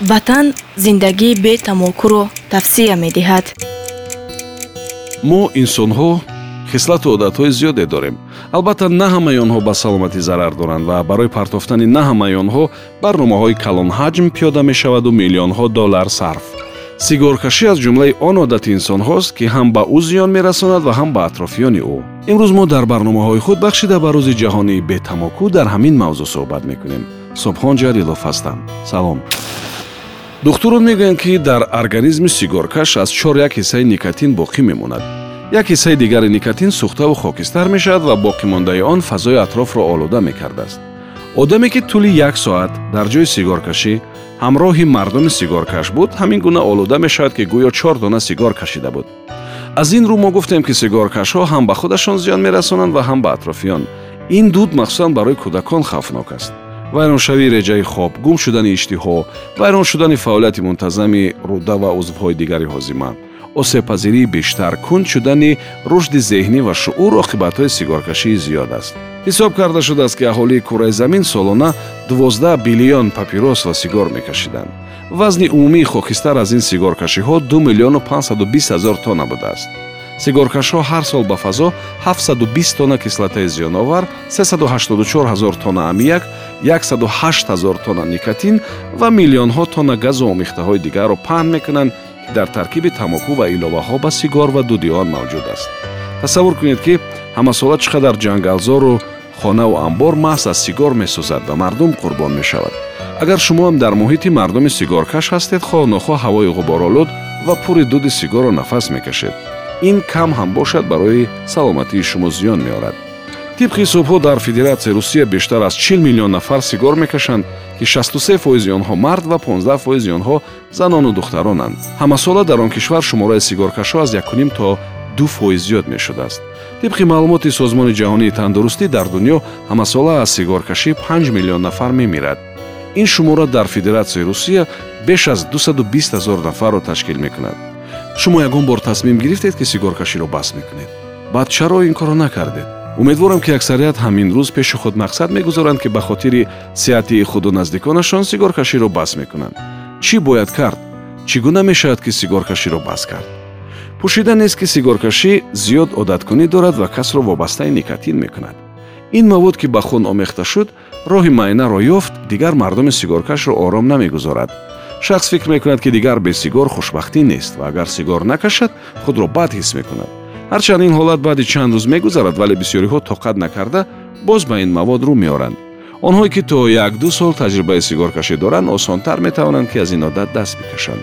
ватан зиндагии бетамокуро тавсия медиҳад. Мо инсонҳо хислату одатҳои зиёде дорем. Албатта на ҳамаи онҳо ба саломатӣ зарар доранд ва барои партофтани на ҳамаи онҳо барномаҳои калонҳаҷм пиёда мешаваду миллионҳо доллар сарф. Сигоркашӣ аз ҷумлаи он одати инсонҳост ки ҳам ба ӯ зиён мерасонад ва ҳам ба атрофиёни ӯ. Имрӯз мо дар барномаҳои худ бахшида ба рӯзи ҷаҳонии бетамоку дар ҳамин мавзӯъ суҳбат мекунем. Собхон ҷалилов ҳастам. Салом духтурон мегӯянд ки дар организми сигоркаш аз чор як ҳиссаи никотин боқӣ мемонад. Як ҳиссаи дигари никотин сӯхтаву хокистар мешавад ва боқимондаи он фазои атрофро олуда мекардааст. Одаме ки тӯли як соат дар ҷои сигоркашӣ ҳамроҳи мардуми сигоркаш буд ҳамин гуна олуда мешавад ки гӯё чор дона сигор кашида буд. Аз ин рӯ мо гуфтем ки сигоркашҳо ҳам ба худашон зиён мерасонанд ва ҳам ба атрофиён. Ин дуд махсусан барои кӯдакон хавфнок аст вайроншавии реҷаи хоб гум шудани иштиҳо вайрон шудани фаъолияти мунтазами рӯда ва узвҳои дигари ҳозима осебпазирии бештар кунд шудани рушди зеҳнӣ ва шуъур оқибатҳои сигоркашии зиёд аст. Ҳисоб карда шудааст ки аҳолии кураи замин солона 12 биллион папирос ва сигор мекашиданд. Вазни умумии хокистар аз ин сигоркашиҳо 2 миллиону 520 ҳазор тонна будааст сигоркашҳо ҳар сол ба фазо 720 тонна кислатаи зиёновар 384 ҳазор тонна амияк 108 ҳазор тонна никотин ва миллионҳо тонна газу омехтаҳои дигарро паҳн мекунанд ки дар таркиби тамоку ва иловаҳо ба сигор ва дуди он мавҷуд аст. Тасаввур кунед ки ҳамасола чӣ қадар ҷангалзору хонаву амбор маҳз аз сигор месӯзад ва мардум қурбон мешавад. Агар шумоам дар муҳити мардуми сигоркаш ҳастед хоҳ нохоҳ ҳавои ғуборолуд ва пури дуди сигорро нафас мекашед ин кам ҳам бошад барои саломатии шумо зиён меорад. Тибқи ҳисобҳо дар федератсияи русия бештар аз 40 миллион нафар сигор мекашанд ки 63 фоизи онҳо мард ва 15 фоизи онҳо занону духтаронанд. Ҳамасола дар он кишвар шумораи сигоркашҳо аз 1 то ду фоиз зиёд мешудааст. Тибқи маълумоти созмони ҷаҳонии тандурустӣ дар дунё ҳамасола аз сигоркашӣ 5 миллион нафар мемирад. Ин шумора дар федератсияи русия беш аз 220 ҳазор нафарро ташкил мекунад шумо ягон бор тасмим гирифтед ки сигоркаширо баст мекунед. Баъд чаро ин карро накардед. Умедворам ки аксарият ҳамин рӯз пеши худ мақсад мегузоранд ки ба хотири сеҳати худу наздиконашон сигоркаширо баст мекунанд. Чӣ бояд кард? Чӣ гуна мешавад ки сигоркаширо баст кард? Пӯшида нест ки сигоркашӣ зиёд одаткунӣ дорад ва касро вобастаи никотин мекунад. Ин мавод ки ба хун омехта шуд роҳи маъинаро ёфт дигар мардуми сигоркашро ором намегузорад шахс фикр мекунад ки дигар бе сигор хушбахтӣ нест ва агар сигор накашад худро бад ҳис мекунад. Ҳарчанд ин ҳолат баъди чанд рӯз мегузарад вале бисёриҳо тоқат накарда боз ба ин мавод рӯ меоранд. Онҳое ки то якду сол таҷрибаи сигоркашӣ доранд осонтар метавонанд ки аз ин одат даст бикашанд.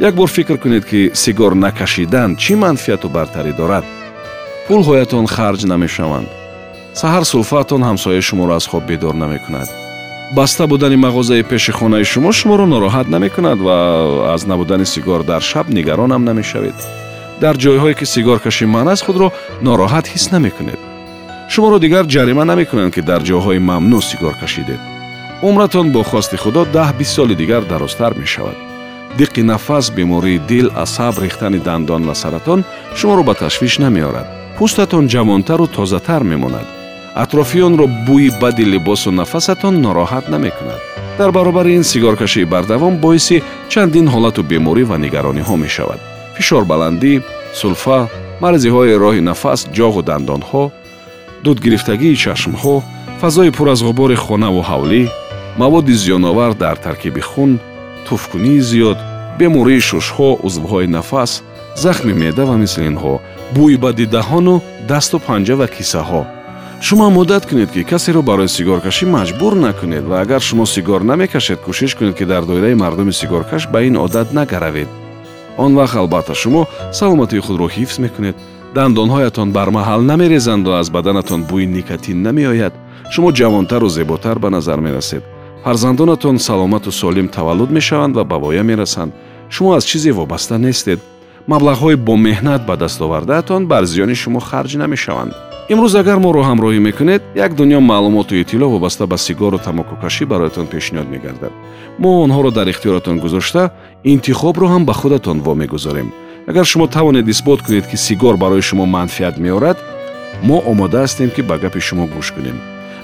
Як бор фикр кунед ки сигор накашидан чӣ манфиату бартарӣ дорад? Пулҳоятон харҷ намешаванд. Саҳар сулфаатон ҳамсояи шуморо аз хоб бедор намекунад баста будани мағозаи пеши хонаи шумо шуморо нороҳат намекунад ва аз набудани сигор дар шаб нигаронам намешавед. Дар ҷойҳое ки сигоркашӣ манъ аст худро нороҳат ҳис намекунед. Шуморо дигар ҷарима намекунанд ки дар ҷойҳои мамнӯъ сигор кашидед. Умратон бо хости худо даҳ бист соли дигар дарозтар мешавад. Диққи нафас бемории дил асаб рехтани дандон ва саратон шуморо ба ташвиш намеорад. Пӯстатон ҷавонтару тозатар мемонад атрофиёнро бӯи бади либосу нафасатон нороҳат намекунад. Дар баробари ин сигоркашии бардавом боиси чандин ҳолату беморӣ ва нигарониҳо мешавад. Фишорбаландӣ сулфа марзиҳои роҳи нафас ҷоғу дандонҳо дудгирифтагии чашмҳо фазои пур аз ғубори хонаву ҳавлӣ маводи зиёновар дар таркиби хун туфкунии зиёд бемории шушҳо узвҳои нафас захми меъда ва мисли инҳо бӯи бади даҳону дасту панҷа ва кисаҳо шумо ҳам одат кунед ки касеро барои сигоркашӣ маҷбур накунед ва агар шумо сигор намекашед кӯшиш кунед ки дар доираи мардуми сигоркаш ба ин одат нагаравед. Он вақт албатта шумо саломатии худро ҳифз мекунед. Дандонҳоятон бармаҳал намерезанду аз баданатон бӯи никотин намеояд. Шумо ҷавонтару зеботар ба назар мерасед. Фарзандонатон саломату солим таваллуд мешаванд ва ба воя мерасанд. Шумо аз чизе вобаста нестед маблағҳои бо меҳнат ба дастовардаатон бар зиёни шумо харҷ намешаванд. Имрӯз агар моро ҳамроҳӣ мекунед як дунё маълумоту иттилоъ вобаста ба сигору тамокукашӣ бароятон пешниҳод мегардад. Мо онҳоро дар ихтиёратон гузошта интихобро ҳам ба худатон вомегузорем. Агар шумо тавонед исбот кунед ки сигор барои шумо манфиат меорад мо омода ҳастем ки ба гапи шумо гӯш кунем.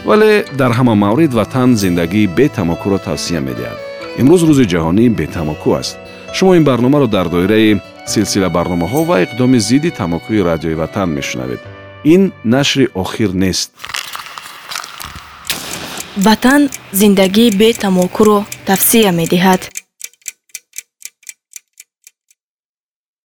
Вале дар ҳама маврид ватан зиндагии бетамокуро тавсия медиҳад. Имрӯз рӯзи ҷаҳонии бетамоку аст. Шумо ин барномаро дар доираи силсила барномаҳо ва иқдоми зидди тамокуи радиои ватан мешунавед. Ин нашри охир нест. Ватан зиндагии бетамокуро тавсия медиҳад